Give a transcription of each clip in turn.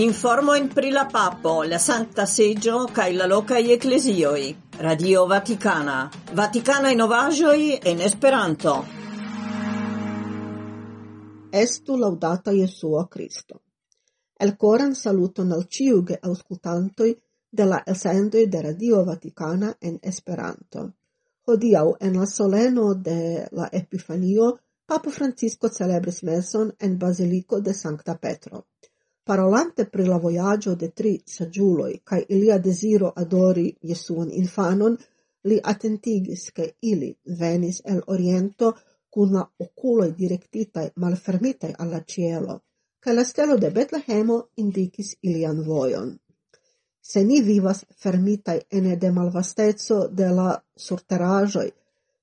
Informo in pri la Papo, la santa seggio, kaj la lokaj ecclesioi. Radio Vaticana. Vaticana in novaĵoj en Esperanto. Estu laudata Jesuo Kristo. Elkoran saluton al ciug aŭskultantoj de la elsendoj de Radio Vaticana en Esperanto. Hodiaŭ en la soleno de la Epifanio Papo Francisco celebris meson en Baziliko de Sankta Petro. Parolante pri la vojaĝo de tri saĝuloj kaj ilia desiro adori Jesuon infanon, li atentigis, ke ili venis el oriento kun la okuloj direktitaj malfermitaj al la ĉielo, la stelo de Betlehemo indikis ilian vojon. Se ni vivas fermitaj ene de malvasteco de la surterajoi,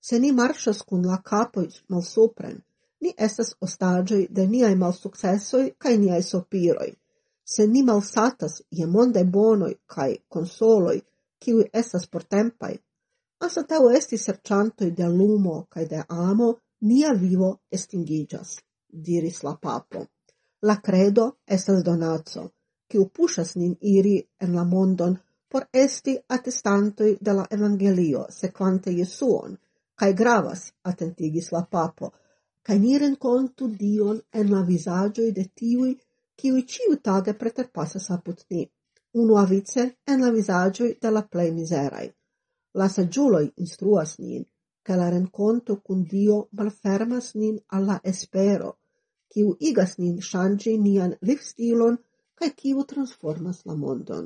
se ni marŝas kun la kapoj malsupren, Ni estas ostagioi de mal successoi kaj niai sopiroj. Se ni malsatas je monde bonoj kaj konsoloj, kiuj estas portempai, asa teo esti serciantoi de lumo kaj de amo, nia vivo estingigas, diris la papo. La credo estas donaco, kiu puŝas nin iri en la mondon por esti atestantoj de la evangelio sequante Jesuon, kaj gravas, atentigis la papo, cae ni rencontu Dion en la visagioi de tiui, ciui ciu tage preterpassas aput ni, unu avice en la visagioi de la plei miserai. La sagiuloi instruas nin, ca la renconto cun Dio malfermas nin alla espero, kiu igas nin shangi nian livstilon cae kiu transformas la mondon.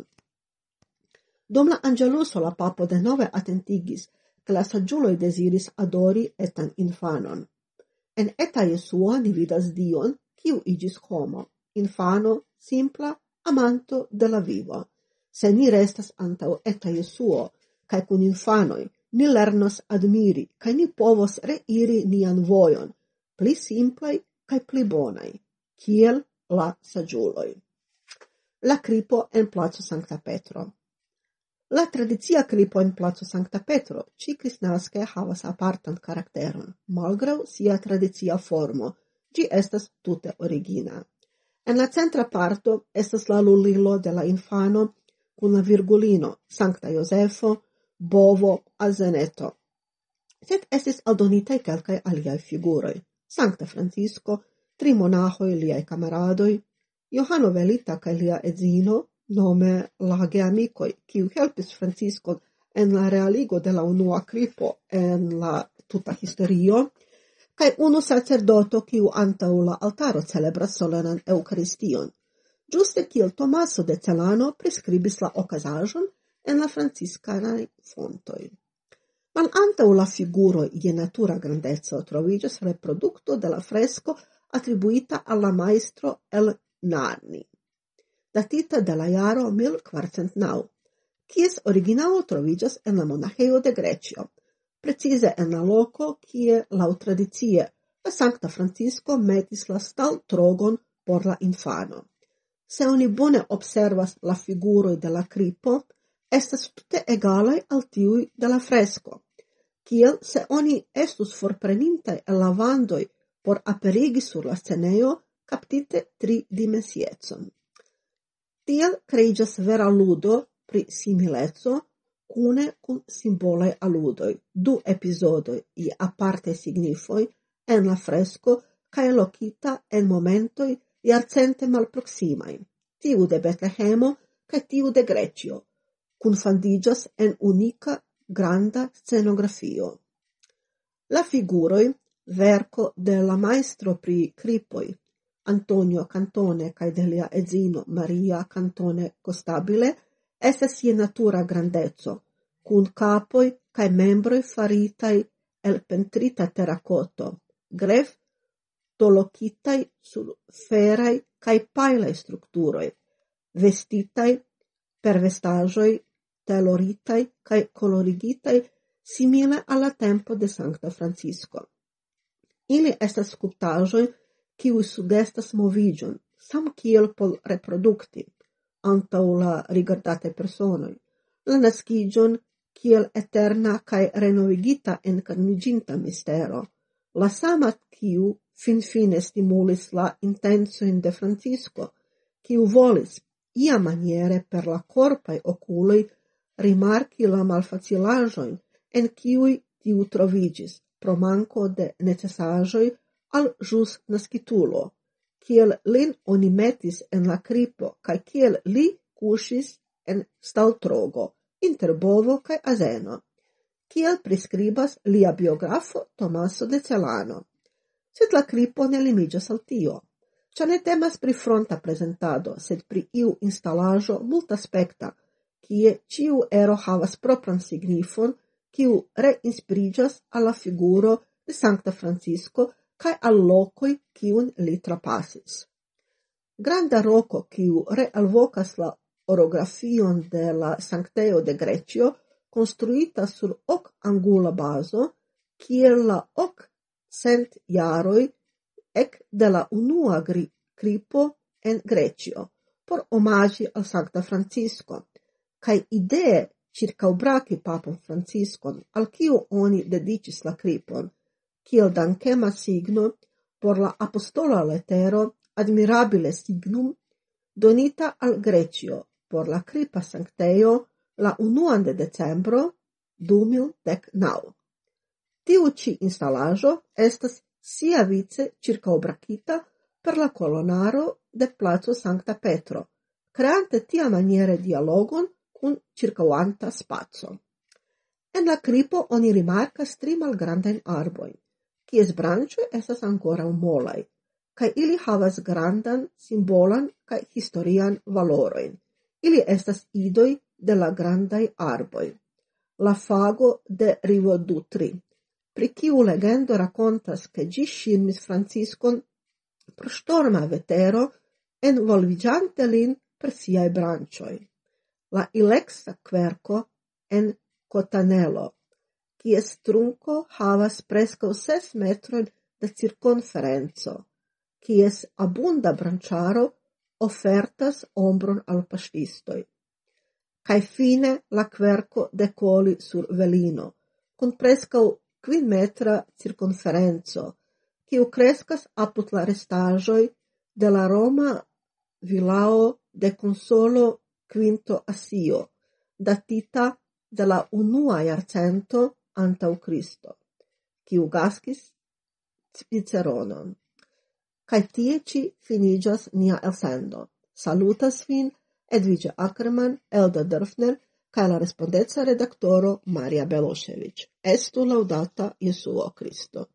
Dom la angeluso la papo de nove atentigis, che la sagiuloi desiris adori etan infanon. En eta Jesuo ni vidas Dion, kiu igis homo, infano, simpla, amanto de la vivo. Se ni restas antau eta Jesuo, cae cun infanoi, ni lernos admiri, cae ni povos reiri nian vojon, pli simplai cae pli bonai, kiel la sagiuloi. La cripo en placo Sancta Petro. La tradizia clipo in placo Sancta Petro ĉi kristnaske havas apartan caracteron, malgrau sia tradizia formo. gi estas tute origina. En la centra parto estas la lulilo de la infano cun la virgulino, Sancta Josefo, bovo, azeneto. Sed estis aldonitaj calcae aliaj figuroi, Sancta Francisco, tri monahoi liaj camaradoi, Johano Velita kaj lia edzino, nome la geamicoi, kiu helpis Franciscon en la realigo de la unua cripo en la tuta historio, cae unu sacerdoto kiu antau la altaro celebras solenan Eucharistion. Giuste kiel Tomaso de Celano prescribis la ocasajon en la franciscanai fontoi. Mal antau la figuro ie natura grandezzo trovigas reproducto de la fresco attribuita alla maestro El Narni datita de la jaro 1409, kies originalo troviĝas en la monaheio de Grecio, precize en la loco kie lau tradicie la Sancta Francisco metis la staltrogon por la infano. Se oni bone observas la figuroi de la cripo, estas tute egalaj al tiui de la fresco. kiel se oni estus forprenintai el lavandoi por aperigi sur la sceneo, captite tri dimensiecon. Tiel creigas vera ludo pri simileco cune cum simbolaj aludoi, du episodoi i aparte signifoi en la fresco cae lokita en momentoj mal malproksimaj, tiu de Betlehemo cae tiu de Grecio, kunfandiĝas en unica granda scenografio. La figuroi, verco de la maestro pri cripoi Antonio Cantone cae de lia edzino Maria Cantone Costabile esas je natura grandezzo, cun capoi cae membroi faritai el pentrita terracoto, gref tolocitai sul ferai cae pailai structuroi, vestitai per vestagioi teloritai cae colorigitai simile alla tempo de Sancta Francisco. Ili estas sculptagioi kiu sugestas movigion, sam kiel pol reprodukti antau la rigardate personoi, la nascigion kiel eterna cae renovigita encarniginta mistero, la sama kiu fin fine stimulis la intensoin de Francisco, kiu volis ia maniere per la corpai oculoi rimarchi la malfacilajoin en kiui tiu trovigis pro manco de necessajoi al jus naskitulo, kiel lin oni metis en la kripo kaj kiel li kuŝis en staltrogo inter bovo cae azeno, kiel preskribas lia biografo Tomaso de Celano. Sed la kripo ne limigas al tio, ĉar ne temas pri fronta prezentado, sed pri iu instalaĵo multaspekta, kie ciu ero havas propran signifon, kiu reinspiriĝas alla figuro de Sankta Francisco cae al locoi cium li trapasis. Granda roco ciu realvocas la orografion de la Sancteo de Grecio, construita sur hoc angula baso, kiel la hoc cent iaroi ec de la unua cripo en Grecio, por omagi al Sancta Francisco, cae idee circaubraci papon Franciscon, al kiu oni dedicis la cripon, kiel dankema signo por la apostola letero admirabile signum donita al Grecio por la cripa sanctejo la unuan de decembro du mil dec nau. Tiu ci instalajo estas sia vice circaubracita per la colonaro de plazo Sancta Petro, creante tia maniere dialogon cun circauanta spazio. En la cripo oni rimarcas tri malgrandain arboin, kies branĉoj estas ankoraŭ molaj, kaj ili havas grandan simbolan kaj historian valorojn. Ili estas idoj de la grandaj arboj. La fago de Rivodutri, pri kiu legendo rakontas che gi ŝirmis Franciscon pro storma vetero envolvigiante lin per siai brancioi. La ilexa querco en cotanelo kies trunco havas presco ses metron da circonferenzo, kies abunda brancharo ofertas ombron al pastistoi. Cai fine la querco de coli sur velino, con presco quin metra circonferenzo, kiu crescas apud la restaĵoj de la Roma vilao de consolo quinto asio, datita de la unua iarcento antau Cristo, quiu gascis Ciceronon. Kaj tie ci finigas nia elsendo. Salutas vin Edvige Ackerman, Elda Dörfner kaj la respondeca redaktoro Maria Belosevic. Estu laudata Jesuo Kristo.